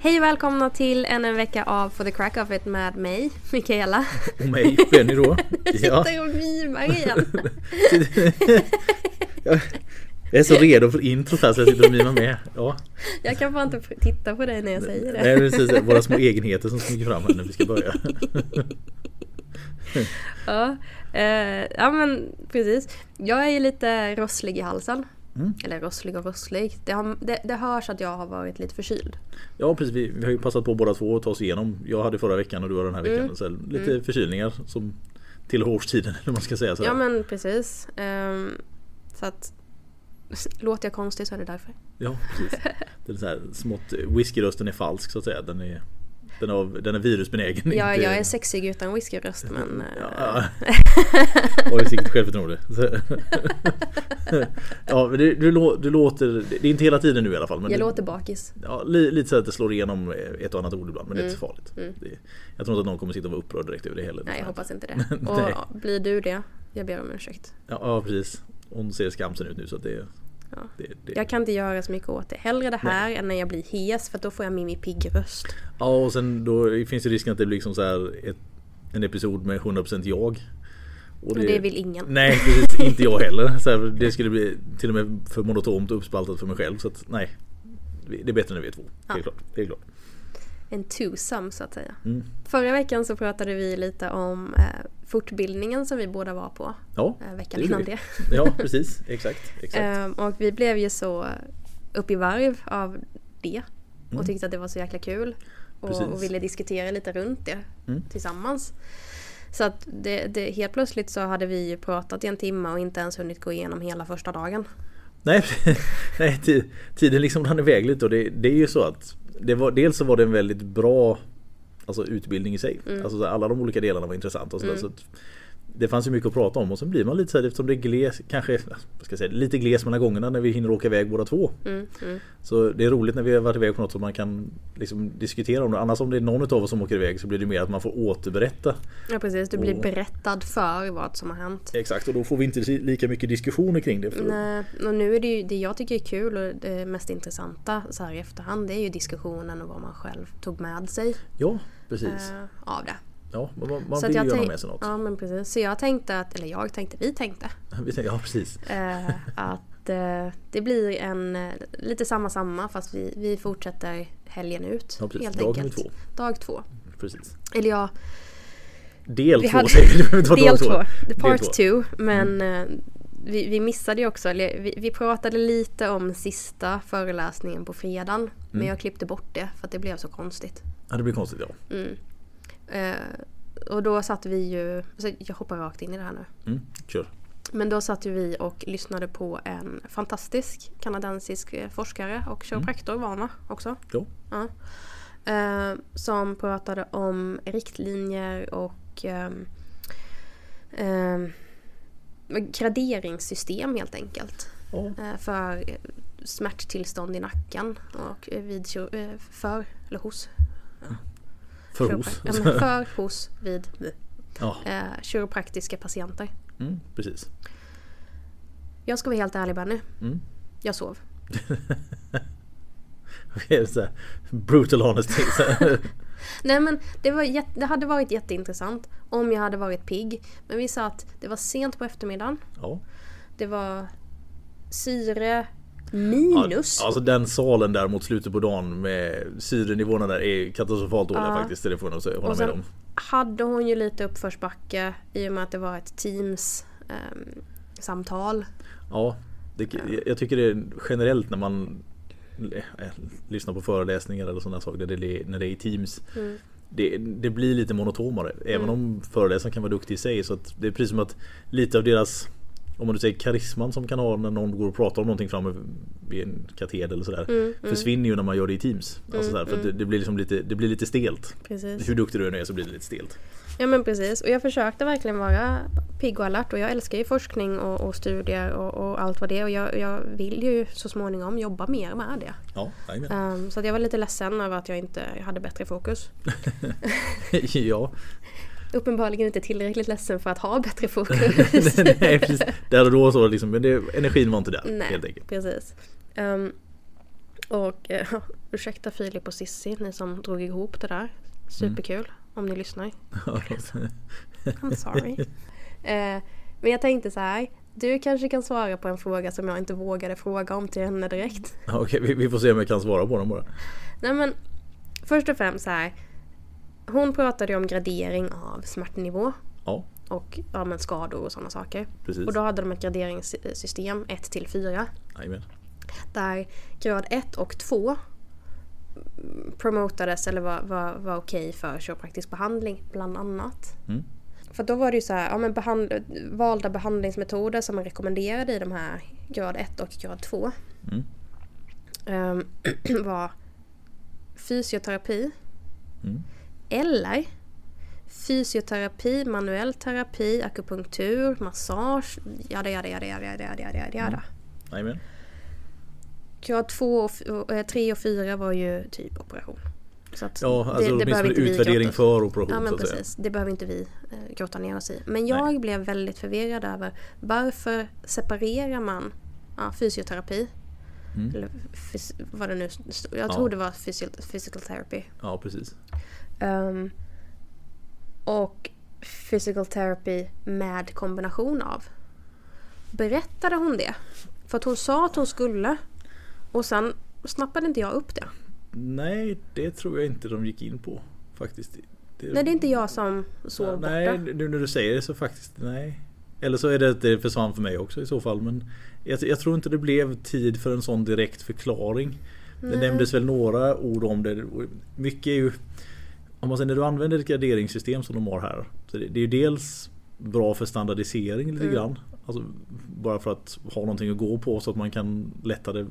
Hej och välkomna till ännu en vecka av For the Crack of It med mig, Mikaela. Och mig, Benny då. Jag sitter och mimar igen. Jag är så redo för introt här så jag sitter och mimar med. Ja. Jag kan bara inte titta på dig när jag säger det. Nej precis, våra små egenheter som smyger fram här när vi ska börja. Ja, eh, ja men precis. Jag är ju lite rosslig i halsen. Mm. Eller rosslig och rosslig. Det, har, det, det hörs att jag har varit lite förkyld. Ja precis, vi, vi har ju passat på båda två att ta oss igenom. Jag hade förra veckan och du har den här veckan. Mm. Så lite förkylningar som tillhör årstiden eller man ska säga. Så Ja men precis. Ehm, så att låter jag konstig så är det därför. ja precis. Den är så här smått, whiskyrösten är falsk så att säga. Den är, den är, den är virusbenägen. Ja, inte- jag är sexig utan whiskyröst men... eh, Ja. Oj, vilket självförtroende. Ja, men du, du, lå- du låter, det är inte hela tiden nu i alla fall. Men jag det, låter bakis. Ja, li, lite så att det slår igenom ett och annat ord ibland, men det är inte så farligt. Mm. Det, jag tror inte att någon kommer sitta och vara upprörd direkt över det heller. Nej, jag hoppas inte det. Och blir du det, jag ber om ursäkt. Ja, ja, precis. Hon ser skamsen ut nu så att det, Ja. det, det. Jag kan inte göra så mycket åt det. Hellre det här än när jag blir hes för då får jag Mimmi Pigg-röst. Ja, och sen då finns det risken att det blir liksom så här ett, en episod med 100% jag. Och det vill ingen. Nej, precis, inte jag heller. Så här, det skulle bli till och med för monotont och uppspaltat för mig själv. Så att nej, det är bättre när vi är två. Det är Ja. klart. Det är klart. En twosome så att säga. Mm. Förra veckan så pratade vi lite om eh, fortbildningen som vi båda var på. Ja, Eh, veckan det innan det. Ja, precis. Exakt. exakt. Ehm, och vi blev ju så upp i varv av det. Och Mm. tyckte att det var så jäkla kul. Och, och ville diskutera lite runt det Mm. tillsammans. Så att det, det, helt plötsligt så hade vi ju pratat i en timme och inte ens hunnit gå igenom hela första dagen. Nej, nej ti- tiden liksom rann iväg lite och det, det är ju så att det var, dels så var det en väldigt bra alltså, utbildning i sig. Mm. Alltså, så alla de olika delarna var intressanta. Och så, Mm. så det fanns ju mycket att prata om och sen blir man lite så här eftersom det är gles, kanske ska säga, lite gles mellan gångerna när vi hinner åka iväg båda två. Mm, mm. Så det är roligt när vi har varit iväg på något som man kan liksom diskutera om det. Annars om det är någon av oss som åker iväg så blir det mer att man får återberätta. Ja precis, du blir Och- berättad för vad som har hänt. Exakt och då får vi inte lika mycket diskussioner kring det. För Nej, och nu är det ju det jag tycker är kul och det mest intressanta så här i efterhand det är ju diskussionen och vad man själv tog med sig Ja, precis. eh, av det. Ja, man, man vill ju tänk- med sig något. Ja men precis. Så jag tänkte att, eller jag tänkte, vi tänkte Vi Ja, precis. eh, att eh, det blir en eh, lite samma samma fast vi, vi fortsätter helgen ut. Ja, precis. Helt Dag enkelt. två. Dag två. Precis. Eller ja, Del Vi två hade- säger vi. Del dag två. Del Part två. two. Men eh, vi, vi missade ju också, eller vi, vi pratade lite om sista föreläsningen på fredagen. Men Mm. jag klippte bort det för att det blev så konstigt. Ja, det blir konstigt ja. Mm. Eh, och då satt vi ju, så jag hoppar rakt in i det här nu. Mm, kör. Men då satt vi och lyssnade på en fantastisk kanadensisk eh, forskare och kiropraktor var han också. Ja. Ja. Eh, som pratade om riktlinjer och ehm, ehm, graderingssystem helt enkelt. Eh, för smärttillstånd i nacken och eh, vid eh, för eller hos för hos. ja, för hos vid Ja, eh, kiropraktiska patienter. mm, precis. Jag ska vara helt ärlig Benny. Mm. Jag sov. Okej, så här, brutal honesty. Nej men det, var det hade varit jätteintressant om jag hade varit pigg. Men vi sa att det var sent på eftermiddagen. Ja. Det var syre minus. Ja, Alltså den salen där mot slutet på dagen med syrenivåerna där är katastrofalt dåliga Ja. faktiskt. Det får jag hålla Och med om. hade hon ju lite uppförsbacke i och med att det var ett Teams ehm, samtal. Ja, det, jag- tycker det generellt när man eh, lyssnar på föreläsningar eller sådana saker, det, när det är i Teams. Mm. Det, det blir lite monotomare. Även Mm. om föreläsaren kan vara duktig i sig. Så att det är precis som att lite av deras om man nu säger karisman som kan ha när någon går och pratar om någonting framme vid en kateder eller sådär. Mm, mm, Försvinner ju när man gör det i Teams. Alltså Mm, sådär, för mm. det, det blir liksom lite, det blir lite stelt. precis. Hur duktig du än är så blir det lite stelt. Ja men precis. Och jag försökte verkligen vara pigg och alert och jag älskar ju forskning och, och studier och, och allt vad det är. Och jag, jag vill ju så småningom jobba mer med det. Ja. Ehm, så att jag var lite ledsen över att jag inte hade bättre fokus. ja. Uppenbarligen inte tillräckligt ledsen för att ha bättre fokus. Nej, precis. Där och då så liksom, men det, energin var inte där Nej, helt enkelt. precis. Ehm, Och eh, ursäkta Filip och Sissi, ni som drog ihop det där. Superkul om ni lyssnar. I'm sorry. eh, men jag tänkte så här. Du kanske kan svara på en fråga som jag inte vågade fråga om till henne direkt. Okej, vi, vi får se om jag kan svara på den bara. Nej men först och främst så här. Hon pratade om gradering av smärtnivå Ja, och ja, men skador och sådana saker. precis. Och då hade de ett graderingssystem 1 till 4. Jajamän. Där grad 1 och 2 promotades eller var, var, var okej för kiropraktisk behandling bland annat. Mm. För då var det ju så här, ja, men behand, valda behandlingsmetoder som man rekommenderade i de här grad 1 och grad 2 Mm. ehm, var fysioterapi Mm. Eller fysioterapi, manuell terapi, akupunktur, massage, jada jada jada jada jada jada jada jada. Jajamän. Grad 2 och 3 och 4 var ju typ operation. Så att Ja, alltså åtminstone vi utvärdering för operation Ja men precis, det behöver inte vi eh, grotta ner oss i. Men jag blev väldigt förvirrad över varför separerar man ja, fysioterapi? Mm. Eller fys- vad det nu. Jag Ja. tror det var physical, physical therapy. Ja, precis. Ehm, och physical therapy med kombination av. Berättade hon det? För att hon sa att hon skulle. Och sen snappade inte jag upp det. Nej, det tror jag inte de gick in på faktiskt. Det, Nej det är inte jag som sov Nej, borta. nu när du säger det så faktiskt nej. Eller så är det att det försvann för mig också i så fall. Men jag, jag tror inte det blev tid för en sån direkt förklaring. Det Nej. nämndes väl några ord om det. Mycket är ju Om man säger när du använder ett graderingssystem som de har här. Så det, det är ju dels bra för standardisering lite Mm. grann. Alltså, bara för att ha någonting att gå på så att man kan lättare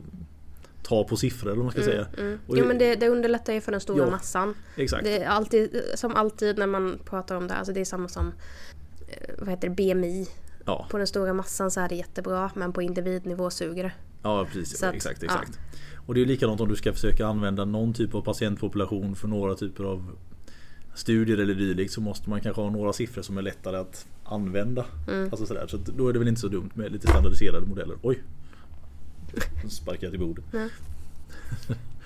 ta på siffror eller man ska säga. Mm. Jo men det, det underlättar ju för den stora Ja, massan. Exakt. Det är alltid, som alltid när man pratar om det, alltså det är samma som eh, vad heter det, BMI. Ja, På den stora massan så är det jättebra men på individnivå suger det. ja precis. Att, exakt, ja. exakt. Och det är likadant om du ska försöka använda någon typ av patientpopulation för några typer av studier eller dylikt så måste man kanske ha några siffror som är lättare att använda. Mm. Alltså sådär. Så då är det väl inte så dumt med lite standardiserade modeller. Oj! Nu sparkade jag till bordet.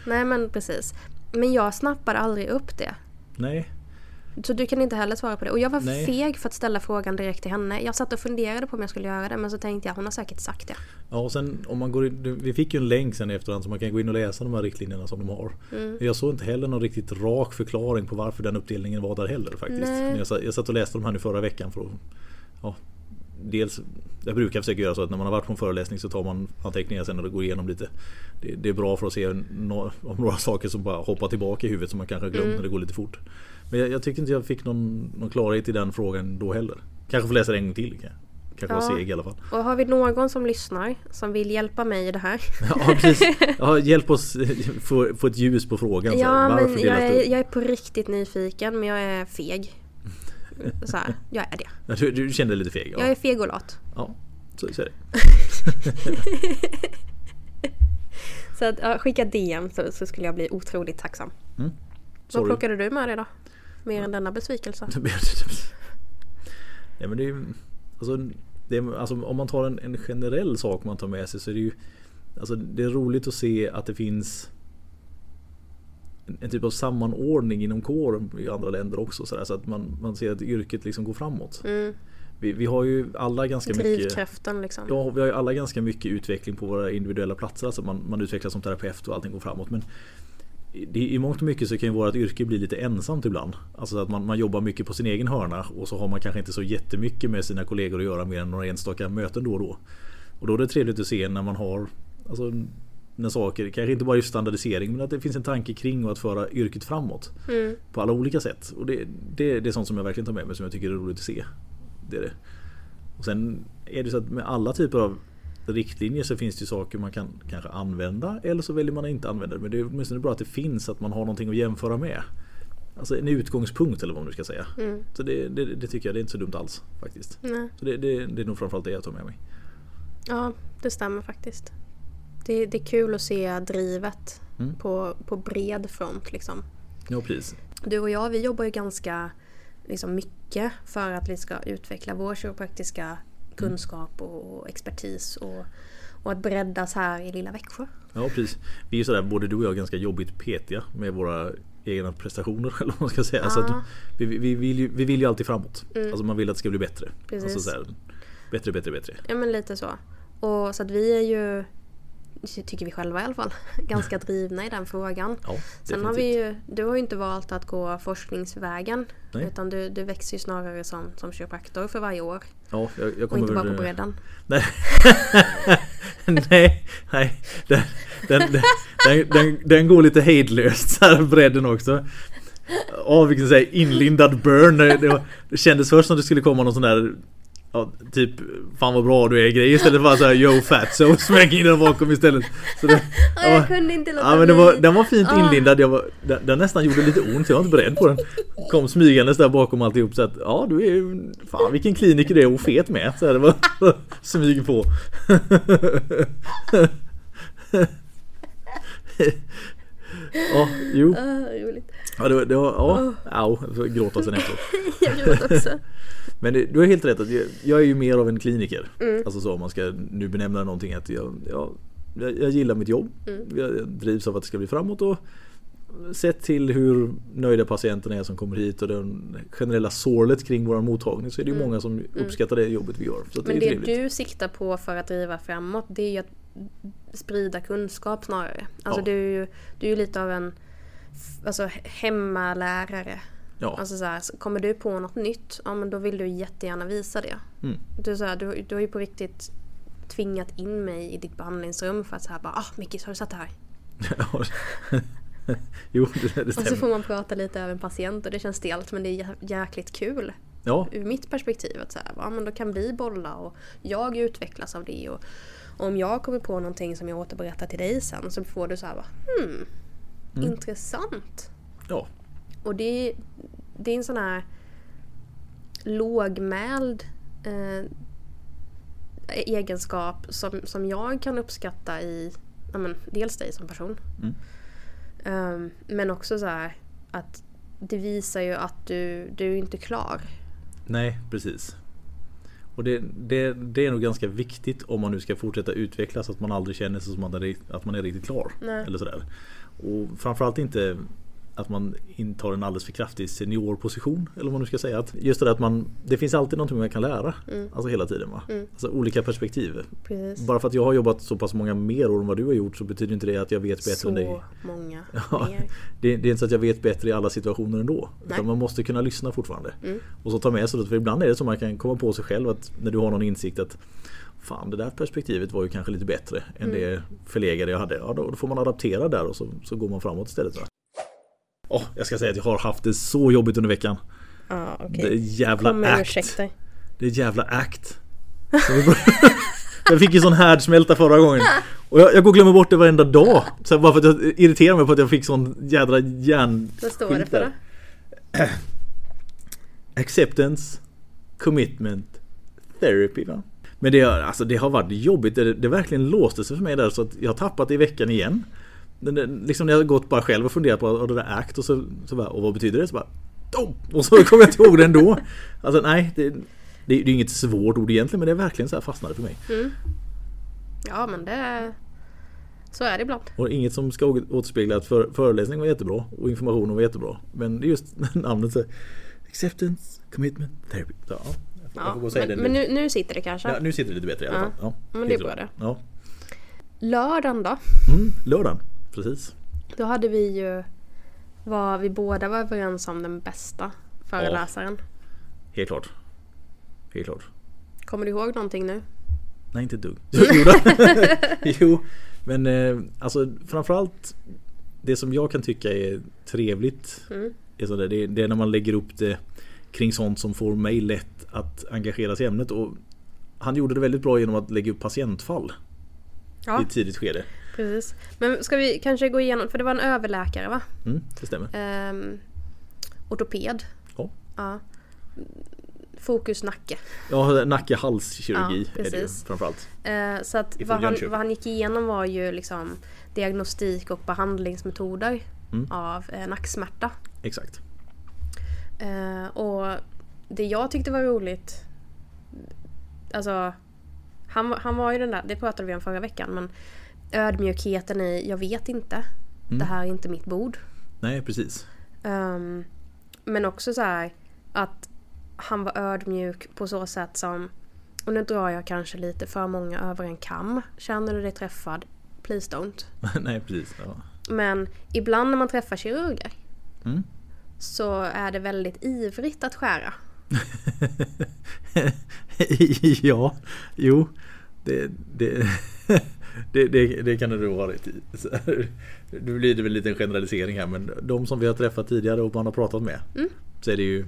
Nej men precis. Men jag snappar aldrig upp det. Nej, Så du kan inte heller svara på det. Och jag var Nej. feg för att ställa frågan direkt till henne. Jag satt och funderade på om jag skulle göra det men så tänkte jag hon har säkert sagt det. Ja och sen om man går in, Vi fick ju en länk sen i efterhand så man kan gå in och läsa de här riktlinjerna som de har. Mm. Jag såg inte heller någon riktigt rak förklaring på varför den uppdelningen var där heller faktiskt. Nej. Men Jag, satt, jag satt och läste de här nu förra veckan för att ja, Dels Jag brukar försöka göra så att när man har varit på en föreläsning så tar man anteckningar sen och går igenom lite. Det, det är bra för att se no, om några saker som bara hoppar tillbaka i huvudet som man kanske har glömt Mm. när det går lite fort. Men jag, jag tycker inte jag fick någon, någon klarhet i den frågan då heller. Kanske får läsa det en gång till. Kanske, kanske Ja. vara seg i alla fall. Och har vi någon som lyssnar som vill hjälpa mig i det här. Ja precis. Ja, hjälp oss få, få ett ljus på frågan. här. Ja Varför men jag är, jag är på riktigt nyfiken men jag är feg. Så här, jag är det. Ja, Du, du kände dig lite feg? Jag Ja, är feg och lat. ja så, så är det. Så att, ja, skicka DM så, så skulle jag bli otroligt tacksam. Mm. Vad plockade du med dig då? Mer än denna besvikelse? Nej men det är ju alltså, det är, alltså, Om man tar en, en generell sak man tar med sig så är det ju Alltså det är roligt att se att det finns en, en typ av sammanordning inom kåren i andra länder också så, där, så att man, man ser att yrket liksom går framåt. Mm. Vi, vi har ju alla ganska mycket liksom. Ja, vi har ju alla ganska mycket utveckling på våra individuella platser. Alltså man, man utvecklas som terapeut och allting går framåt. Men det, i mångt och mycket så kan ju vårt yrke bli lite ensamt ibland. Alltså att man, man jobbar mycket på sin egen hörna och så har man kanske inte så jättemycket med sina kollegor att göra mer än några enstaka möten då och då. Och då är det trevligt att se när man har alltså, när saker, kanske inte bara just standardisering men att det finns en tanke kring att föra yrket framåt. Mm. På alla olika sätt. Och det, det, det är sånt som jag verkligen tar med mig som jag tycker är roligt att se. Det är det. Och sen är det så att med alla typer av riktlinjer så finns det ju saker man kan kanske använda eller så väljer man att inte använda det. Men det är åtminstone bra att det finns, att man har någonting att jämföra med. Alltså en utgångspunkt eller vad man nu ska säga. Mm. Så det, det, det tycker jag det är inte så dumt alls faktiskt. Nej. Så det, det, det är nog framförallt det jag tar med mig. Ja, det stämmer faktiskt. Det, det är kul att se drivet Mm. på, på bred front liksom. Ja precis. Du och jag, vi jobbar ju ganska liksom, mycket för att vi ska utveckla vår kiropraktiska kunskap och, och expertis och, och att breddas här i lilla Växjö. Ja precis. Vi är ju sådär, både du och jag, ganska jobbigt petiga med våra egna prestationer eller vad man ska säga. Ja. Så vi, vi, vill ju, vi vill ju alltid framåt. Mm. Alltså man vill att det ska bli bättre. Precis. Alltså så här, bättre, bättre, bättre. Ja men lite så. Och så att vi är ju, tycker vi själva i alla fall, ganska drivna i den frågan. Ja, Sen har vi ju, du har ju inte valt att gå forskningsvägen. Nej. Utan du, du växer ju snarare som, som kiropraktor för varje år. Ja, jag, jag Och inte bara på bredden. Nej, nej, nej. Den, den, den, den, den går lite hejdlöst så här bredden också. Åh vilken så här inlindad burn. Det, det, var, det kändes först som det skulle komma någon sån där Ja, typ Fan vad bra du är grej istället för bara såhär Yo fatso smäck in den bakom istället. Så det, Ja, jag kunde inte låta Ja men det var, den var fint Ah. inlindad, jag var, den, den nästan gjorde lite ont, jag var inte beredd på den. Kom smygandes där bakom alltihop så att ja du är ju, fan vilken kliniker du är och fet med. Så här, det var smyg på. Ja, jo. Ah, roligt. Ja, det var, det var ja, au, jag får gråta sen efteråt. Jag gråter också. Men det, du har helt rätt att jag, jag är ju mer av en kliniker. Mm. Alltså så om man ska nu benämna någonting att jag, jag, jag, gillar mitt jobb. Mm. Jag, jag drivs av att det ska bli framåt och sett till hur nöjda patienterna är som kommer hit och den generella sorlet kring vår mottagning så är det ju Mm. många som uppskattar det jobbet vi gör. Men det det du siktar på för att driva framåt det är ju att sprida kunskap snarare. Alltså Ja. du, är ju, du är ju lite av en alltså, hemmalärare. Ja, Alltså så här, så kommer du på något nytt, ja men då vill du jättegärna visa det. Mm. Du, så här, du, du har ju på riktigt tvingat in mig i ditt behandlingsrum för att säga bara ah Mickis har du sett det här? jo det, det Och så stämmer. får man prata lite över en patient och det känns stelt men det är jä- jäkligt kul. Ja, Ur mitt perspektiv att så här, ja, men då kan vi bolla och jag utvecklas av det. Och om jag kommer på någonting som jag återberättar till dig sen så får du så här bara, hmm, Mm. intressant. ja, Och det, det är en sån här lågmäld eh, egenskap som, som jag kan uppskatta i ja, men, dels dig som person. Mm. Ehm, men också så här att det visar ju att du, du är inte klar. nej precis. Och det, det, det är nog ganska viktigt om man nu ska fortsätta utvecklas att man aldrig känner sig som att man är, att man är riktigt klar. Nej. Eller sådär. Och framförallt inte att man intar en alldeles för kraftig seniorposition. Eller vad man nu ska säga. Att just det där att man, det finns alltid någonting man kan lära. Mm. Alltså hela tiden. Va? Mm. Alltså olika perspektiv. Precis. Bara för att jag har jobbat så pass många mer år än vad du har gjort så betyder inte det att jag vet bättre så än dig. många Ja. mer. Det, det är inte så att jag vet bättre i alla situationer ändå. Nej. Utan man måste kunna lyssna fortfarande. Mm. Och så ta med sig det. För ibland är det så man kan komma på sig själv att när du har någon insikt att Fan det där perspektivet var ju kanske lite bättre än Mm. det förlegade jag hade. Ja, då, då får man adaptera där och så, så går man framåt istället. Va? Åh, jag ska säga att jag har haft det så jobbigt under veckan. Ja, Det är jävla Kom act. ursäkter. Det är jävla act. Jag fick ju sån härdsmälta förra gången. Och jag, jag går och glömmer bort det varenda dag. Så bara för att jag irriterar mig på att jag fick sån jädra järn... Vad står det för då? Acceptance, commitment, therapy va. Men det, alltså, det har varit jobbigt. Det, det verkligen låste sig för mig där så att jag har tappat det i veckan igen. Liksom när jag har gått bara själv och funderat på det där act och så, så bara, och vad betyder det? Så bara, oh! Och så kommer jag inte ihåg det ändå. Alltså nej, det, det, är inget svårt ord egentligen men det är verkligen så här fastnade för mig. Mm. Ja men det... Så är det ibland. Och inget som ska återspegla att för, föreläsningen var jättebra och informationen var jättebra. Men det är just namnet så Acceptance, commitment, therapy. Ja, Ja, men det men nu. nu, nu sitter det kanske. Ja, nu sitter det lite bättre i alla Ja. fall. Ja, Men det är bra det. Ja. Lördagen då? Mm, lördagen, precis. Då hade vi ju... Var vi båda var överens om den bästa föreläsaren. Helt klart. Helt klart. Kommer du ihåg någonting nu? Nej, inte ett dugg. Jo, men eh, alltså framförallt det som jag kan tycka är trevligt Mm. är sådär, det, det är när man lägger upp det kring sånt som får mig lätt att engagera sig i ämnet. Och han gjorde det väldigt bra genom att lägga upp patientfall i Ja, ett tidigt skede. Precis. Men ska vi kanske gå igenom, för det var en överläkare va? Mm, det stämmer. Ehm, ortoped. Ja. Ja. Fokus nacke. Ja, nacke halskirurgi Ja, är det ju framförallt. Eh, så att vad han, vad han gick igenom var ju liksom diagnostik och behandlingsmetoder Mm. av eh, nacksmärta. Exakt. Eh, och det jag tyckte var roligt, alltså Han, han var ju den där, det pratade vi om förra veckan, men ödmjukheten i jag vet inte. Det här är inte mitt bord. Nej, precis. Ehm, men också så här att han var ödmjuk på så sätt som, och nu drar jag kanske lite för många över en kam. Känner du dig träffad? Please don't. Nej, precis. Ja. Men ibland när man träffar kirurger Mm. så är det väldigt ivrigt att skära. ja, jo. Det, det, det, det, det kan det nog ha rätt i. Nu blir det väl en generalisering här men de som vi har träffat tidigare och man har pratat med så är det ju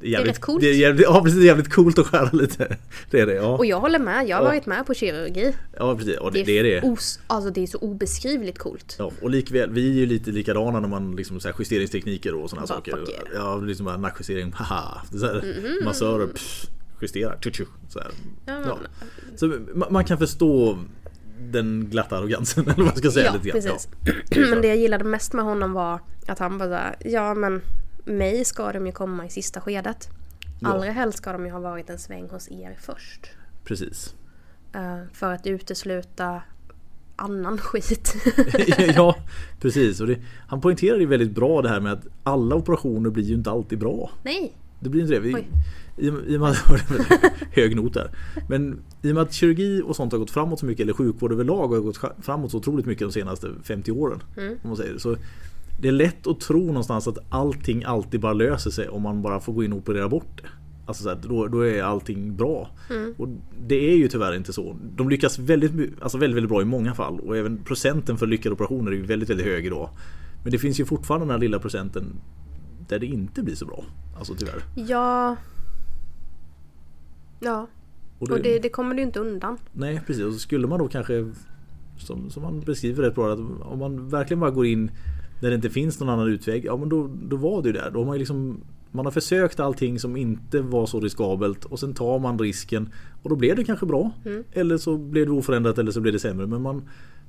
det är jävligt, rätt coolt. Det är jävligt, ja, precis, det är jävligt coolt att skära lite. Det är det, ja. Och jag håller med, jag har Ja. varit med på kirurgi. Ja, precis. Och det, det är det. Os, alltså det är så obeskrivligt coolt. Ja, och likväl, vi är ju lite likadana när man liksom så här justeringstekniker och sådana saker. yeah. Ja, liksom bara nackjustering, haha. Så här, Massörer, pff, justerar, tju, tju, så. Ja, men, Ja. Så man, man kan förstå den glatta arrogansen eller vad man ska säga Ja, lite grann. precis. Ja. men det jag gillade mest med honom var att han bara såhär, ja men mig ska de ju komma i sista skedet. Ja. Allra helst ska de ju ha varit en sväng hos er först. Precis. Eh, för att utesluta annan skit. ja, precis. Och det, han poängterade ju väldigt bra det här med att alla operationer blir ju inte alltid bra. Nej, Det blir inte det. Vi. I, i och med att, hög not där. Men i och med att kirurgi och sånt har gått framåt så mycket, eller sjukvård överlag har gått framåt så otroligt mycket de senaste 50 åren. Mm. Om man säger. det. Så det är lätt att tro någonstans att allting alltid bara löser sig om man bara får gå in och operera bort det. Alltså så här, då, då är allting bra. Mm. Och det är ju tyvärr inte så. De lyckas väldigt, alltså väldigt, väldigt bra i många fall. Och även procenten för lyckade operationer är ju väldigt, väldigt hög idag. Men det finns ju fortfarande den här lilla procenten där det inte blir så bra. Alltså tyvärr. ja... Ja, Och och det, det kommer du inte undan. Nej precis, och skulle man då kanske som, som man beskriver rätt bra att om man verkligen bara går in när det inte finns någon annan utväg, ja men då, då var det ju där. Då har man liksom man har försökt allting som inte var så riskabelt och sen tar man risken och då blev det kanske bra. Mm. Eller så blev det oförändrat eller så blev det sämre. Men man,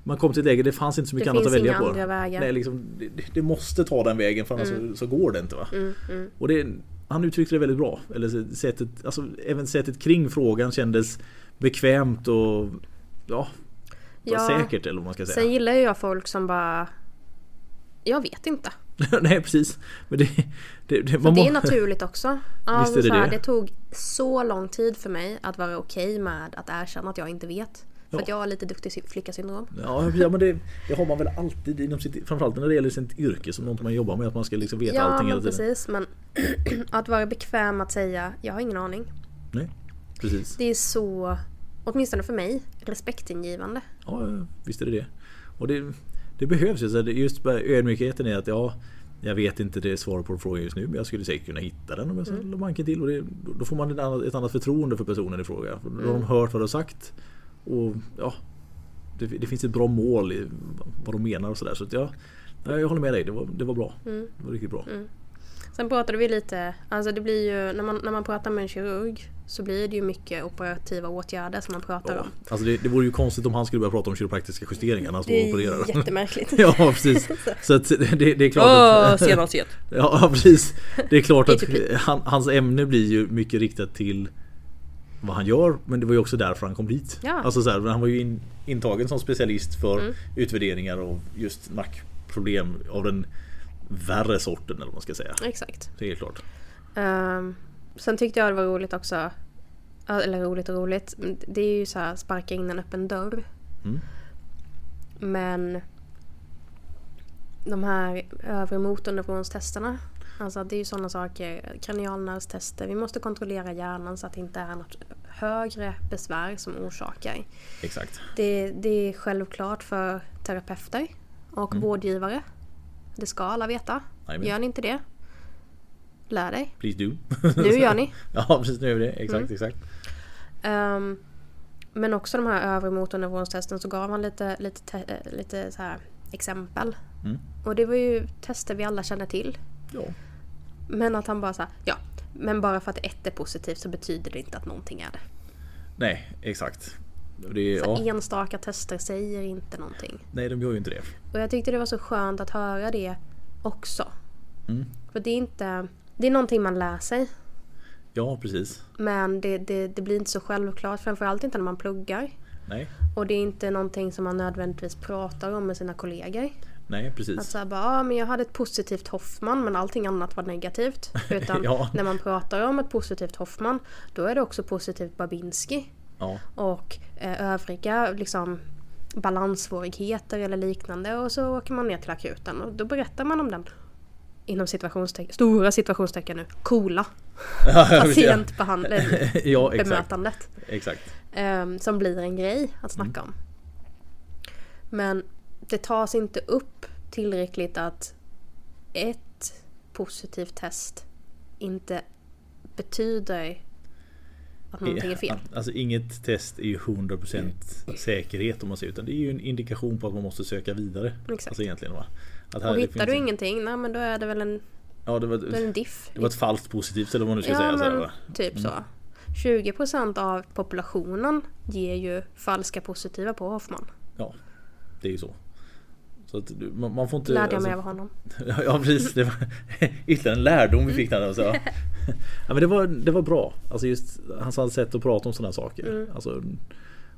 man kom till ett läge, det fanns inte så mycket Det annat att välja på. andra vägar. Nej, liksom, det, det måste ta den vägen för annars så, så går det inte. Va? Mm, mm. Och det, han uttryckte det väldigt bra. Eller sättet, alltså, även sättet kring frågan kändes bekvämt och ja, Ja. säkert eller vad man ska Sen säga. gillar ju jag folk som bara... Jag vet inte. Nej precis. Men det, det, det, man det är naturligt också. Är det här, det. det tog så lång tid för mig att vara okej med att erkänna att jag inte vet. För Ja. att jag har lite duktig flicka-syndrom. Ja, ja men det, det har man väl alltid inom sitt, framförallt när det gäller sitt yrke som något man jobbar med. Att man ska liksom veta Ja, allting hela tiden. precis. Men att vara bekväm att säga jag har ingen aning. Nej, precis. Det är så, åtminstone för mig, respektingivande. Ja, ja, visst är det det. Och det, det behövs ju. Just ödmjukheten är att ja, jag vet inte det svar på frågan just nu men jag skulle säkert kunna hitta den om jag mm. manken till. Och det, då får man ett annat, ett annat förtroende för personen i fråga. Då har de hört vad du har sagt. Och ja, det, det finns ett bra mål i vad de menar och sådär. Så ja, ja, jag håller med dig. Det var, det var bra. Mm. Det var riktigt bra. Sen pratade vi lite, alltså det blir ju, när man, när man pratar med en kirurg så blir det ju mycket operativa åtgärder som man pratar Ja, om. alltså det, det vore ju konstigt om han skulle börja prata om kiropraktiska justeringar när han står och Det opererar. är jättemärkligt. Ja precis. Så att det, det är klart att... senashet. Ja precis. Det är klart att han, hans ämne blir ju mycket riktat till vad han gör men det var ju också därför han kom dit. Ja. Alltså så här, han var ju in, intagen som specialist för Mm. utvärderingar av just nackproblem av den värre sorten eller vad man ska säga. Exakt. Det är klart. Ehm, sen tyckte jag det var roligt också, eller roligt och roligt, det är ju så här sparka in en öppen dörr. Mm. Men de här övre motorneuronstesterna, alltså det är ju sådana saker, kranialnervstester, vi måste kontrollera hjärnan så att det inte är något högre besvär som orsakar. Exakt. Det, det är självklart för terapeuter och vårdgivare. Det ska alla veta. Jajamän. Gör ni inte det? Lär dig. Please do. Nu gör ni. ja precis, nu gör vi det. Exakt, Mm. exakt. Ehm, men också de här övre motorneuronstesten så gav han lite, lite, te- eh, lite så här exempel. Mm. Och det var ju tester vi alla känner till. Ja. Men att han bara sa ja, men bara för att ett är positivt så betyder det inte att någonting är det. Nej, exakt. Det Så ja. enstaka tester säger inte någonting. Nej, de gör ju inte det. Och jag tyckte det var så skönt att höra det också. Mm. För det är inte, det är någonting man lär sig. Ja, precis. Men det, det, det blir inte så självklart, framförallt inte när man pluggar. Nej, Och det är inte någonting som man nödvändigtvis pratar om med sina kollegor. Nej precis. Att säga bara, ja men jag hade ett positivt Hoffman men allting annat var negativt. Utan Ja. när man pratar om ett positivt Hoffman då är det också positivt Babinski. Ja, Och eh, övriga liksom balanssvårigheter eller liknande och så åker man ner till akuten och då berättar man om den inom situationstecken, stora situationstecken nu, coola patientbehandling, ja exakt. exakt. Ehm, som blir en grej att snacka om. Men det tas inte upp tillräckligt att ett positivt test inte betyder att någonting är fel. Alltså inget test är ju 100% säkerhet om man säger utan det är ju en indikation på att man måste söka vidare. Exakt. Alltså egentligen va. Att här, Och hittar du en- ingenting, nej men då är det väl en, Ja det var, det en diff. det var ett falskt positivt eller vad man nu ska ja säga. Så här, men va? typ så. 20% av populationen ger ju falska positiva på Hoffman. Ja, det är ju så. Så att man, man får inte... Lärde jag mig alltså- av honom. Ja precis, det var ytterligare en lärdom vi fick där. Alltså. Ja, men det, var, det var bra. Alltså just hans sätt att prata om sådana saker. Alltså,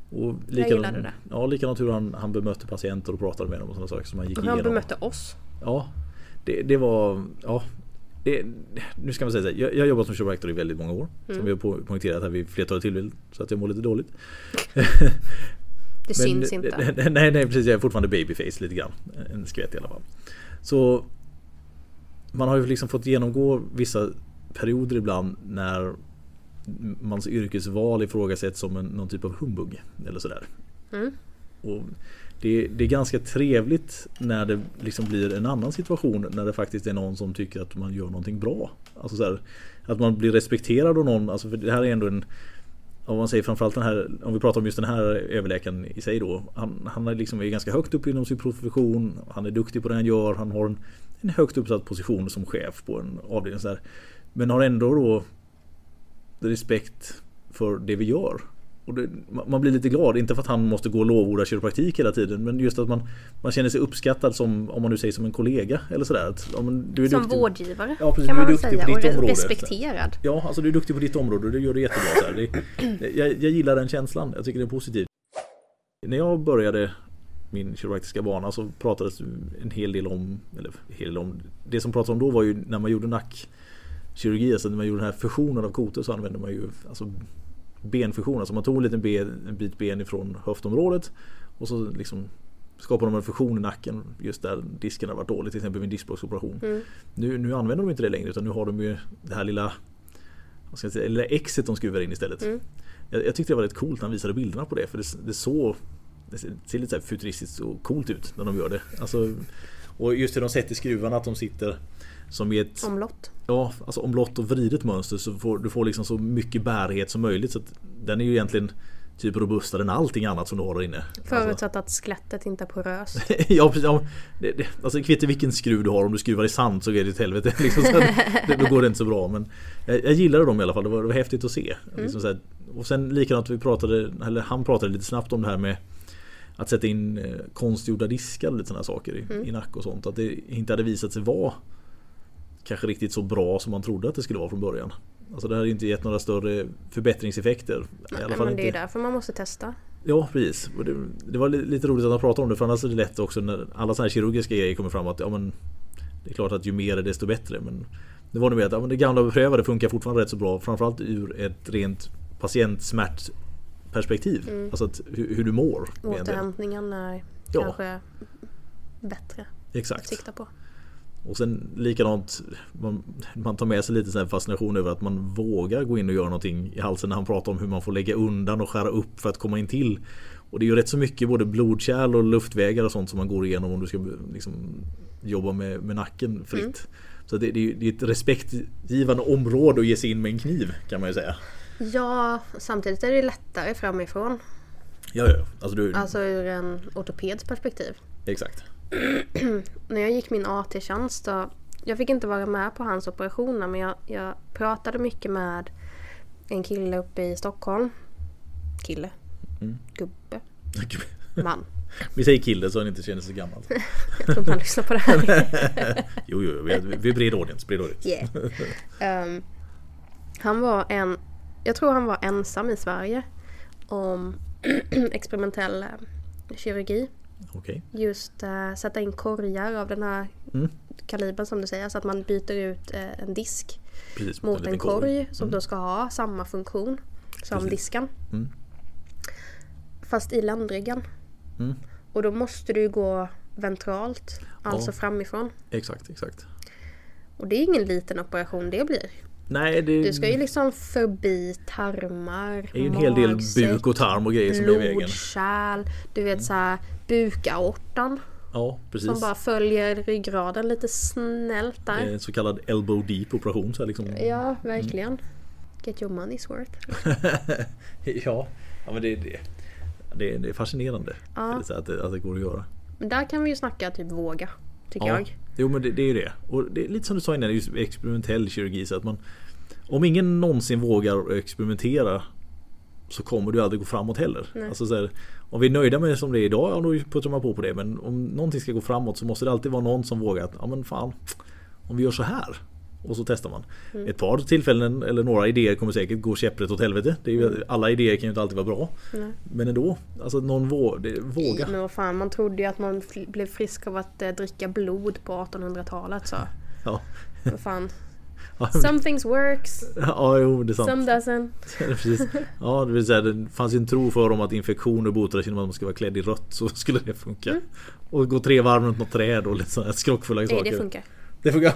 och likadant, gillade det. Ja, likadant hur han, han bemötte patienter och pratade med dem och sådana saker som han gick Och han igenom. bemötte oss. Ja, det, det var... Ja, det, nu ska man säga så här, jag, jag har jobbat som kiropraktor i väldigt många år. Mm. Som jag har po- poängterat här vid flertalet tillfällen. Så att jag mår lite dåligt. Det syns inte. Nej, nej precis. Jag är fortfarande babyface lite grann. En skvätt i alla fall. Så man har ju liksom fått genomgå vissa perioder ibland när mans yrkesval ifrågasätts som en, någon typ av humbug. Eller sådär. Mm. Och det, det är ganska trevligt när det liksom blir en annan situation när det faktiskt är någon som tycker att man gör någonting bra. Alltså så här, att man blir respekterad av någon. Alltså för det här är ändå en om man säger framförallt den här, om vi pratar om just den här överläkaren i sig då. Han, han är liksom är ganska högt upp inom sin profession. Han är duktig på det han gör. Han har en, en högt uppsatt position som chef på en avdelning. Så här. Men har ändå då respekt för det vi gör. Och det, man blir lite glad, inte för att han måste gå och lovorda kiropraktik hela tiden men just att man, man känner sig uppskattad som, om man nu säger som en kollega eller sådär. Att, ja, du är Som duktig. vårdgivare Ja, precis. kan man väl säga. Och område. respekterad. Ja, alltså du är duktig på ditt område och det gör du jättebra. Så. Det, jag, jag gillar den känslan, jag tycker det är positivt. När jag började min kiropraktiska bana så pratades en hel del om, eller hel del om, det som pratades om då var ju när man gjorde nackkirurgi, alltså när man gjorde den här fusionen av kotor så använde man ju alltså benfusion, alltså man tog en liten ben, en bit ben ifrån höftområdet och så liksom skapade de en fusion i nacken just där disken har varit dålig, till exempel vid en diskbråcksoperation. Mm. Nu, nu använder de inte det längre utan nu har de ju det här lilla vad ska jag säga, lilla exet de skruvar in istället. Mm. Jag, jag tyckte det var rätt coolt när han visade bilderna på det för det, det så det ser- lite så futuristiskt och coolt ut när de gör det. Alltså, och just hur de sätter skruvarna, att de sitter som i ett Omlott. ja, alltså omlott och vridet mönster så får du får liksom så mycket bärighet som möjligt. Så den är ju egentligen typ robustare än allting annat som du har där inne. Alltså, Förutsatt att skelettet inte är poröst. ja, precis. Ja, det, det, alltså kvittar vilken skruv du har, om du skruvar i sand så är det ett helvete. Liksom, så det, då går det inte så bra. Men jag, jag gillade dem i alla fall, det var, det var häftigt att se. Liksom så här, och sen likadant, vi pratade, eller han pratade lite snabbt om det här med att sätta in eh, konstgjorda diskar och lite sådana saker i, i nack och sånt. Att det inte hade visat sig vara kanske riktigt så bra som man trodde att det skulle vara från början. Alltså det hade inte gett några större förbättringseffekter. I alla fall men det är inte. därför man måste testa. Ja precis. Det, det var li- lite roligt att han pratade om det för annars är det lätt också när alla sådana här kirurgiska grejer kommer fram att ja men Det är klart att ju mer desto bättre men Det var nog mer att ja, men det gamla beprövade funkar fortfarande rätt så bra framförallt ur ett rent patientsmärtperspektiv. Mm. Alltså att, hur, hur du mår. Återhämtningen är Ja. kanske bättre att Exakt. sikta på. Och sen likadant man, man tar med sig lite här fascination över att man vågar gå in och göra någonting i halsen när han pratar om hur man får lägga undan och skära upp för att komma in till. Och det är ju rätt så mycket både blodkärl och luftvägar och sånt som man går igenom om du ska liksom, jobba med, med nacken fritt. Mm. Så det, det är ett respektgivande område att ge sig in med en kniv kan man ju säga. Ja, samtidigt är det lättare framifrån. Ja, ja. Alltså du, Alltså ur en ortopeds perspektiv. exakt. När jag gick min AT-tjänst då, jag fick inte vara med på hans operationer men jag, jag pratade mycket med en kille uppe i Stockholm. Kille. Mm. Gubbe. Man. Vi säger kille så han inte känner sig gammal. Jag tror inte han lyssnar på det här. Jo, jo, vi är, vi är bred audience. Bred audience. Yeah. Ehm, Han var en, jag tror han var ensam i Sverige om experimentell eh, kirurgi. Okej. Just uh, sätta in korgar av den här Mm. kalibern som du säger. Så att man byter ut eh, en disk Precis, mot liten en korg som då ska ha samma funktion som Precis. disken. Mm. Fast i ländryggen. Mm. Och då måste du gå ventralt, alltså Ja. framifrån. Exakt, exakt. Och det är ingen liten operation det blir. Nej, det Du ska ju liksom förbi tarmar, är ju en hel del buk och tarm och grejer som är i vägen. blodkärl, du vet såhär bukaortan Ja, precis. som bara följer ryggraden lite snällt Det är där. En så kallad elbow deep operation. Så liksom. Ja, verkligen. Get your money's worth. ja. ja, men det, det, det, det är fascinerande. Ja. Att, det, att det går att göra. Men där kan vi ju snacka typ våga, tycker Ja. jag. Jo men det, det är ju det. Och det är lite som du sa innan, just experimentell kirurgi. Så att man, om ingen någonsin vågar experimentera så kommer du aldrig gå framåt heller. Nej. Alltså så här, om vi är nöjda med det som det är idag, ja, då puttrar man på på det. Men om någonting ska gå framåt så måste det alltid vara någon som vågar att, ja men fan, om vi gör så här. Och så testar man. Mm. Ett par tillfällen eller några idéer kommer säkert gå käpprätt åt helvete. Det är ju, Alla idéer kan ju inte alltid vara bra. Nej. Men ändå, alltså någon vå, det, våga. Men vad fan, man trodde ju att man blev frisk av att eh, dricka blod på 1800-talet så. Ja. Vad fan. Some things works, ja, jo det är sant. some doesn't. Precis. Ja, det, vill säga, det fanns ju en tro för dem att infektioner botades genom att man ska vara klädd i rött så skulle det funka. Och gå tre varv runt något träd och lite sådana skrockfulla Nej, saker. det funkar. Det funkar.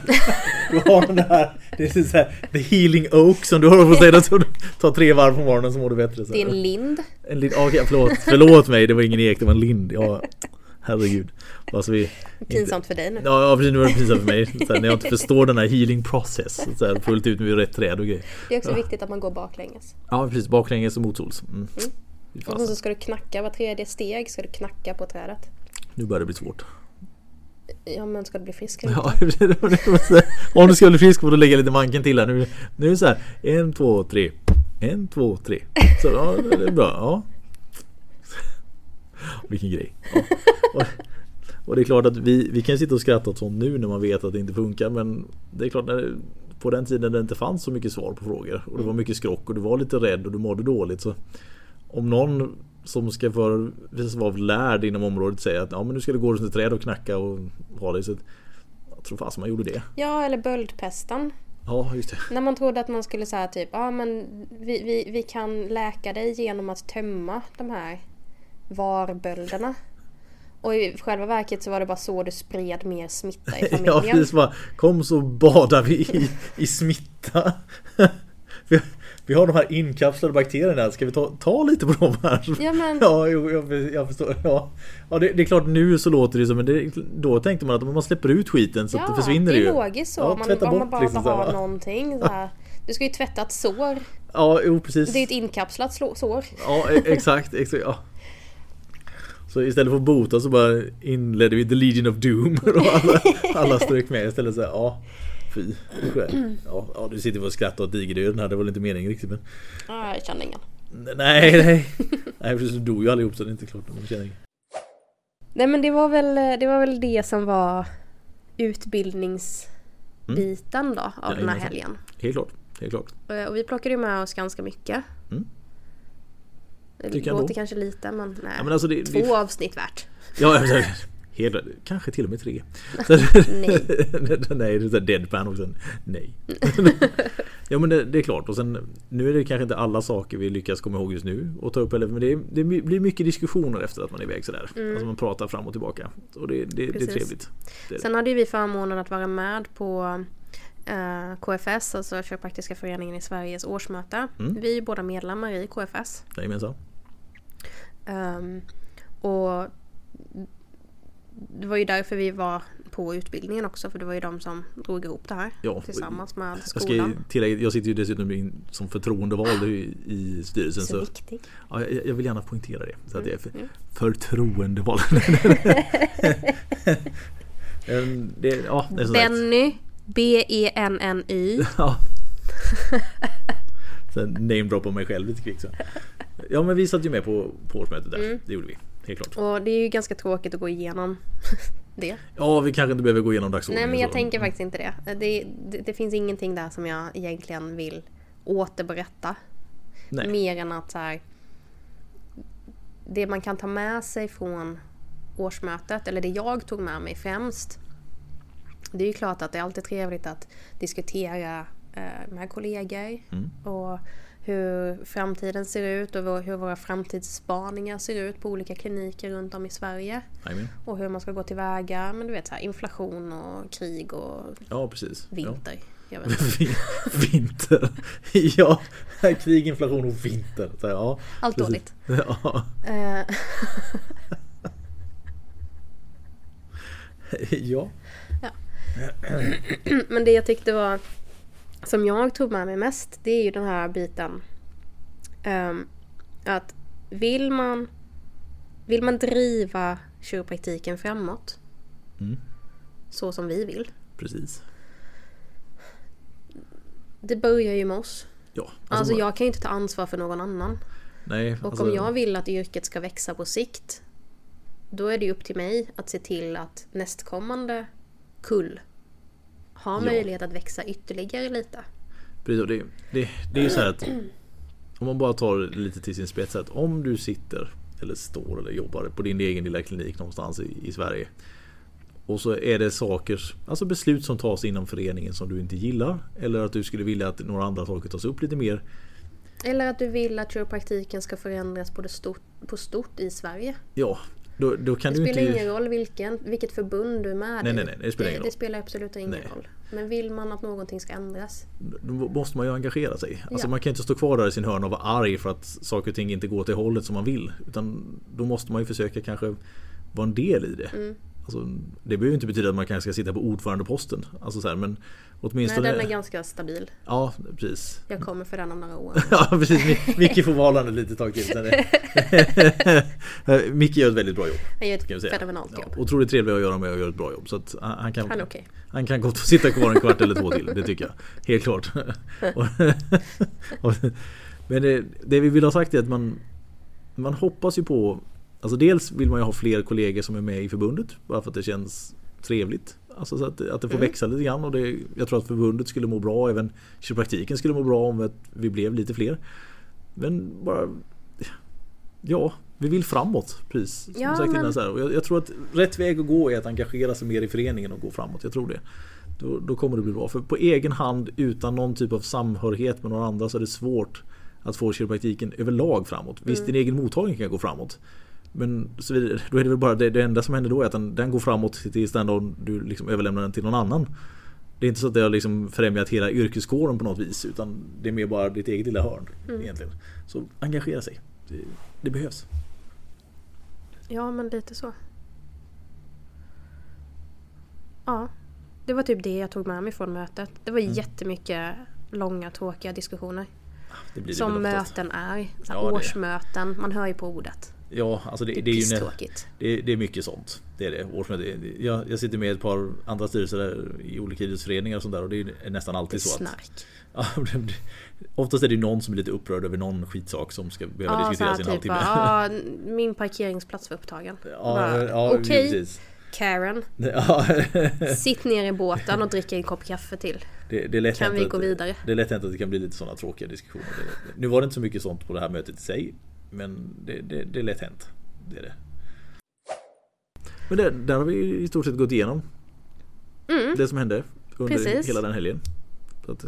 Du har den här, det är så här, the healing oak som du har på säga. Så du tar tre varv på morgonen så mår du bättre. Så Det är en lind. en lind, okej, förlåt, förlåt mig, det var ingen ek, det var en lind. Ja, herregud. Alltså vi, Pinsamt för dig nu. Ja, ja precis, nu var det pinsamt för mig. Så här, när jag inte förstår den här healing process så här, fullt ut med rätt träd och grejer. Det är också viktigt att man går baklänges. Ja precis, baklänges och motsols. Mm. Fy Och så ska du knacka var tredje steg, ska du knacka på trädet. Nu börjar det bli svårt. Ja men ska du bli frisk eller Ja, inte? Om du ska bli frisk får du lägga lite manken till här. Nu, nu är det så här. En, två, tre. En, två, tre. Så ja, det är bra. Ja. Vilken grej. Ja. Och, och det är klart att vi, vi kan sitta och skratta åt sånt nu när man vet att det inte funkar. Men det är klart när på den tiden det inte fanns så mycket svar på frågor. Och det var mycket skrock och du var lite rädd och du mådde dåligt. Så om någon som ska för, vara lärd inom området säger att ja, men nu ska du gå runt ett träd och knacka och ha dig. Så jag tror fasen man gjorde det. Ja eller böldpesten. Ja, just det. När man trodde att man skulle säga typ, ja men vi, vi, vi kan läka dig genom att tömma de här varbölderna. Och i själva verket så var det bara så du spred mer smitta i Ja, familjen. precis. Bara, kom så badar vi i, i smitta. vi, har de här inkapslade bakterierna. Ska vi ta, ta lite på dem här? Ja, men- ja jag, jag förstår. Ja, ja det, det är klart nu så låter det som, men det, då tänkte man att om man släpper ut skiten så att det försvinner det är ju. logiskt så. Ja, om man, om man bort bara liksom har här. någonting. Så här. Du ska ju tvätta ett sår. Ja, jo precis. Det är ett inkapslat sår. Ja, e- exakt. exakt ja. Så istället för att bota så bara inledde vi The Legion of Doom och alla, alla strök med istället så här, ja Fy. Ja, ja, du sitter och skrattar åt digerdöden här, det var väl inte meningen riktigt men Ja, jag känner ingen. Nej, nej. Nej precis, du dog ju allihop så det är inte klart. Man känner ingen. Nej men det var väl det, var väl det som var utbildningsbiten då av den här helgen. Helt klart, helt klart. Eh, Och vi plockade ju med oss ganska mycket. Mm. Det låter kanske lite men nej. Ja, men alltså det, Två det, avsnitt värt. ja, jag helt, kanske till och med tre. Nej. nej, det är deadpan också. Nej. ja men det, det är klart och sen nu är det kanske inte alla saker vi lyckas komma ihåg just nu och ta upp eller men det, det blir mycket diskussioner efter att man är iväg sådär. Alltså man pratar fram och tillbaka. Och det, det, är trevligt. Sen hade ju vi förmånen att vara med på eh, KFS, alltså Kiropraktiska föreningen i Sveriges årsmöte. Mm. Vi är båda medlemmar i KFS. Jajamensan. Ehm, och det var ju därför vi var på utbildningen också, för det var ju de som drog ihop det här Ja, tillsammans med Jag ska skolan. tillägga, jag sitter ju dessutom in som förtroendevald i, styrelsen. Så Så, ja, jag, vill gärna poängtera det. Så att jag är för, Mm. förtroendevald. Ehm, det, ja, det. Benny, B-E-N-N-Y. Ja. Sen namedroppar mig själv lite kvickt. Ja men vi satt ju med på, på årsmötet där. Mm. Det gjorde vi. Helt klart. Och det är ju ganska tråkigt att gå igenom det. Ja vi kanske inte behöver gå igenom Nej dagsordningen. men jag så. tänker faktiskt inte det. Det, det. det finns ingenting där som jag egentligen vill återberätta. Nej. Mer än att så här, det man kan ta med sig från årsmötet, eller det jag tog med mig främst. Det är ju klart att det är alltid trevligt att diskutera eh, med kollegor Mm. och hur framtiden ser ut och hur våra framtidsspaningar ser ut på olika kliniker runt om i Sverige. Jajamän. Och hur man ska gå tillväga, men du vet så här, inflation och krig och Ja, precis. Ja. vinter. Vin- vinter. Ja, krig, inflation och vinter. Så, ja, Allt precis. dåligt. Ja. Eh, ja. Men det jag tyckte var som jag tog med mig mest det är ju den här biten ehm, att vill man vill man driva kiropraktiken framåt Mm. så som vi vill. Precis. Det börjar ju med oss. Ja, Alltså jag kan ju inte ta ansvar för någon annan. Nej, Och alltså, om jag vill att yrket ska växa på sikt då är det ju upp till mig att se till att nästkommande kull har Ja. möjlighet att växa ytterligare lite. Precis, det, det, det är så här att om man bara tar det lite till sin spets att om du sitter eller står eller jobbar på din egen lilla klinik någonstans i, i Sverige och så är det saker, alltså beslut som tas inom föreningen som du inte gillar eller att du skulle vilja att några andra saker tas upp lite mer. Eller att du vill att kiropraktiken ska förändras på, det stort, på stort i Sverige. Ja, då, då kan Det du spelar inte... ingen roll vilken, vilket förbund du är med Nej, i. nej, nej, det spelar ingen roll. det spelar absolut ingen Nej. roll. Men vill man att någonting ska ändras? Då måste man ju engagera sig. Alltså Ja. man kan inte stå kvar där i sin hörna och vara arg för att saker och ting inte går till hållet som man vill. Utan då måste man ju försöka kanske vara en del i det. Mm. Alltså, det behöver ju inte betyda att man kanske ska sitta på ordförandeposten. Alltså så här, men Nej, åtminstone... den är ganska stabil. Ja, precis. Jag kommer för den om några år. Ja precis, Mi- Micke får vara lite tag till. Micke gör ett väldigt bra jobb. Han gör ett fenomenalt Ja, jobb. otroligt trevlig att göra med och gör ett bra jobb. Så att han kan, Han är okej. han kan gott sitta kvar en kvart eller två till, det tycker jag. Helt klart. Men det, det vi vill ha sagt är att man, man hoppas ju på Alltså dels vill man ju ha fler kollegor som är med i förbundet bara för att det känns trevligt. Alltså så att, att det får Mm. växa lite grann och det, jag tror att förbundet skulle må bra, även kiropraktiken skulle må bra om vi blev lite fler. Men bara Ja, vi vill framåt. Precis. Som Ja, sagt men- så här. Och jag, jag tror att rätt väg att gå är att engagera sig mer i föreningen och gå framåt. Jag tror det. Då, då kommer det bli bra. För på egen hand utan någon typ av samhörighet med några andra så är det svårt att få kiropraktiken överlag framåt. Visst, din egen mottagning kan gå framåt. Men så vidare, då är det väl bara det, det enda som händer då är att den, den går framåt tills den dagen du liksom överlämnar den till någon annan. Det är inte så att det har liksom främjat hela yrkeskåren på något vis utan det är mer bara ditt eget lilla hörn egentligen. Så engagera sig. Det, det behövs. Ja, men lite så. Ja, det var typ det jag tog med mig från mötet. Det var Mm. jättemycket långa tråkiga diskussioner. Det blir det Som möten är. Så Ja, det- årsmöten, man hör ju på ordet. Ja, alltså det, Det är, det är ju det, det är mycket sånt. Det är det. Årsmöte. Jag, jag sitter med i ett par andra styrelser där, i olika idrottsföreningar och sånt där och det är nästan Det är alltid så att snark. Ja, det- det- Oftast är det någon som är lite upprörd över någon skitsak som ska behöva Ja, diskuteras i en typ halvtimme. bara, ja, min parkeringsplats var upptagen. Ja, ja, Okej, precis. Karen. Ja, Sitt ner i båten och drick en kopp kaffe till. det, det är Kan vi att- gå vidare? Det är lätt hänt att det kan bli lite sådana tråkiga diskussioner. Nu var det inte så mycket sånt på det här mötet i sig. Men det, det, det är lätt hänt. Det är det. Men det, där har vi i stort sett gått igenom Mm. det som hände under Precis. hela den helgen. Så att,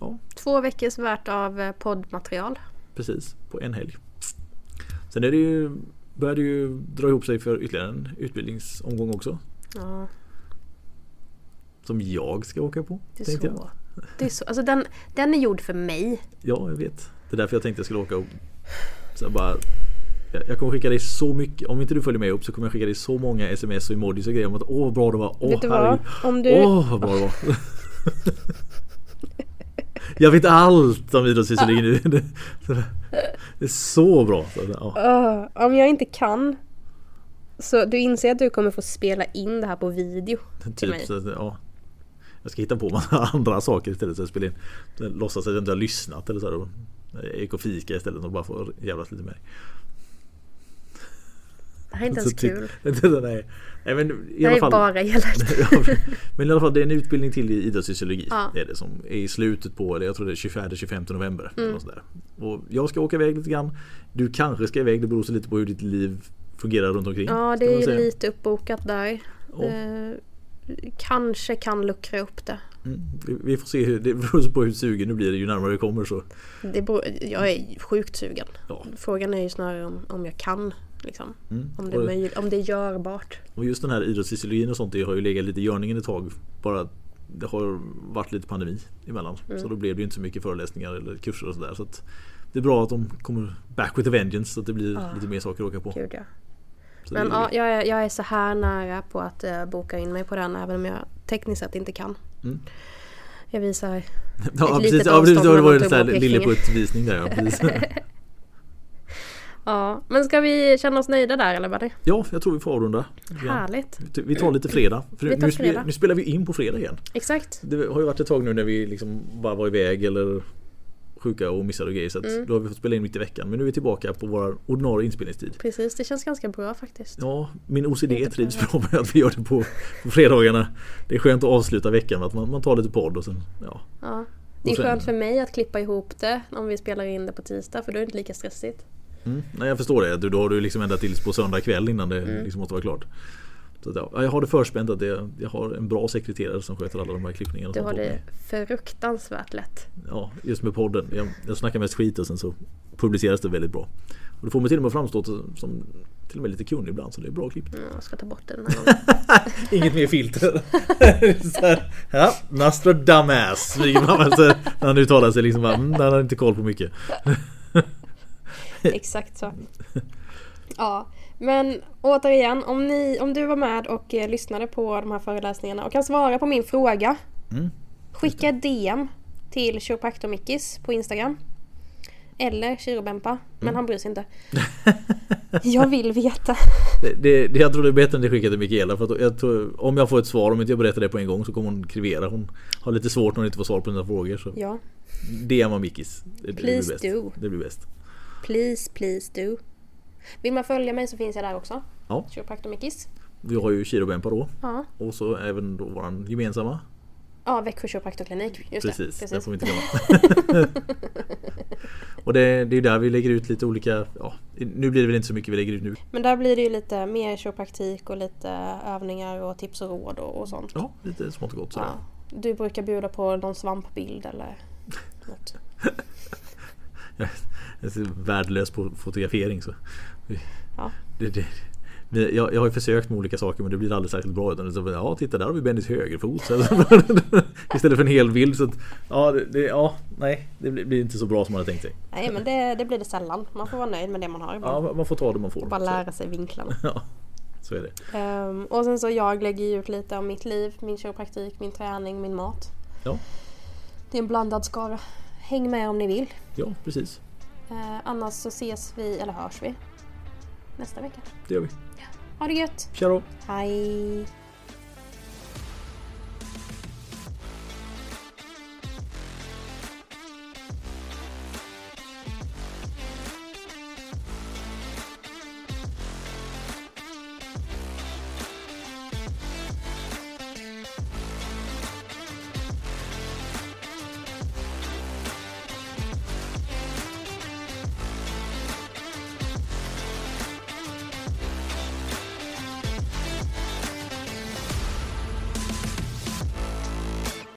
ja, Två veckors värt av eh, poddmaterial. precis. På en helg. Sen är det ju, börjar det ju dra ihop sig för ytterligare en utbildningsomgång också. Ja, Som jag ska åka på. det är tänkte jag. så. Det är så. Alltså den, den är gjord för mig. Ja, jag vet. Det är därför jag tänkte jag skulle åka och så bara jag jag kommer skicka dig så mycket, om inte du följer med upp så kommer jag skicka dig så många sms och emojis och grejer om att åh vad bra det var, åh herregud, Om du, åh vad bra det var. jag vet allt om idrottsfysiologi nu. Det, är så bra. Så, ja. Öh, om jag inte kan så du inser att du kommer få spela in det här på video till Typ, mig. så, ja. Jag ska hitta på massa andra saker istället. Så jag spelar in, låtsas att jag inte har lyssnat eller så. här, Jag gick och fika istället och bara få jävlas lite dig. Det här är inte ens kul. nej. Nej, men i det alla är fall, bara elakt. men i alla fall det är en utbildning till i idrottsfysiologi. Ja. Det är det som är i slutet på, jag tror det är 24-25 november. Mm. Sådär. Och jag ska åka iväg lite grann. Du kanske ska iväg, det beror så lite på hur ditt liv fungerar runt omkring. Ja, det är säga. lite uppbokat där. Ja. Eh, kanske kan luckra upp det. Mm. Vi- får se, det beror på hur sugen du blir ju närmare vi kommer så. det beror, jag är sjukt sugen. Ja. Frågan är ju snarare om, om jag kan. Liksom. Mm. Om, det är möjligt, om det är görbart. Och just den här idrottsfysiologin och sånt det har ju legat lite i görningen ett tag. Bara att det har varit lite pandemi emellan. Mm. Så då blev det ju inte så mycket föreläsningar eller kurser och sådär. Så det är bra att de kommer back with a vengeance så att det blir Ah. lite mer saker att åka på. Gud ja. Så Men ja, jag, är, jag är så här nära på att eh, boka in mig på den även om jag tekniskt sett inte kan. Mm. Jag visar. ja, ett precis, litet ja, precis, det avstånd har varit mellan en Lilleputt-visning där ja. Ja, men ska vi känna oss nöjda där eller det? ja, jag tror vi får avrunda. Härligt. Vi tar lite fredag. För nu, fredag. nu spelar vi in på fredag igen. Exakt. Det har ju varit ett tag nu när vi liksom bara var iväg eller sjuka och missade grejer. Så Mm. då har vi fått spela in mitt i veckan. Men nu är vi tillbaka på vår ordinarie inspelningstid. Precis, det känns ganska bra faktiskt. Ja, min OCD trivs bra. med att vi gör det på, på fredagarna. Det är skönt att avsluta veckan med att man, man tar lite podd och sen ja. Ja. Det är sen- skönt för mig att klippa ihop det om vi spelar in det på tisdag för då är det inte lika stressigt. Mm. Nej jag förstår det. Du, då har du liksom ända tills på söndag kväll innan det Mm. liksom måste vara klart. Så att, ja, jag har det förspänt att det, jag har en bra sekreterare som sköter alla de här klippningarna. Du har det fruktansvärt lätt. Ja, just med podden. Jag, jag snackar mest skit och sen så publiceras det väldigt bra. Och det får mig till och med att framstå som- till och med lite kunnig ibland så det är bra klippt. Mm, jag ska ta bort det den här gången. Inget mer filter. här, ja, Nostradamus när han uttalar sig liksom bara, mm, han har inte koll på mycket. Exakt så. Ja, men återigen om, ni, om du var med och eh, lyssnade på de här föreläsningarna och kan svara på min fråga. Mm. Skicka DM till Chiropraktormickis på Instagram. Eller Chirobempa, Mm. men han bryr sig inte. Jag vill veta. Det, det, det, jag tror det är bättre än det skickade till Mikaela för jag tror, om jag får ett svar, om inte jag berättar det på en gång så kommer hon krivera. Hon har lite svårt när hon inte får svar på sina frågor. Så Ja, DM av Mickis. Det, det blir Please bäst. do. Det blir bäst. please, please do. Vill man följa mig så finns jag där också. Ja. Chiropraktormickis. Vi har ju Kirobempa då. Ja, Och så även då våran gemensamma. ja Växjö Chiropraktorklinik. Just Precis, det. det får vi inte glömma. och det, det är där vi lägger ut lite olika, ja, nu blir det väl inte så mycket vi lägger ut nu. Men där blir det ju lite mer chiropraktik och lite övningar och tips och råd och, och sånt. Ja, lite smått och gott sådär. Ja. Du brukar bjuda på någon svampbild eller något. Värdelös på fotografering så. Ja. Det, det, jag, jag har ju försökt med olika saker men det blir aldrig särskilt bra. Utan så, ja, titta där har vi Bennys högerfot. Istället för en hel bild. Så att, ja, det, ja, nej, det blir, inte så bra som man hade tänkt sig. Nej men det, det blir det sällan. Man får vara nöjd med det man har ibland. Ja, man får ta det man får. och bara lära sig vinklarna. Ja, så är det. Ehm, och sen så jag lägger ut lite om mitt liv, min kiropraktik, min träning, min mat. Ja, Det är en blandad skara. Häng med om ni vill. ja precis. Eh, annars så ses vi, eller hörs vi, nästa vecka. Det gör vi. Ha det gött! Tja då! Hej!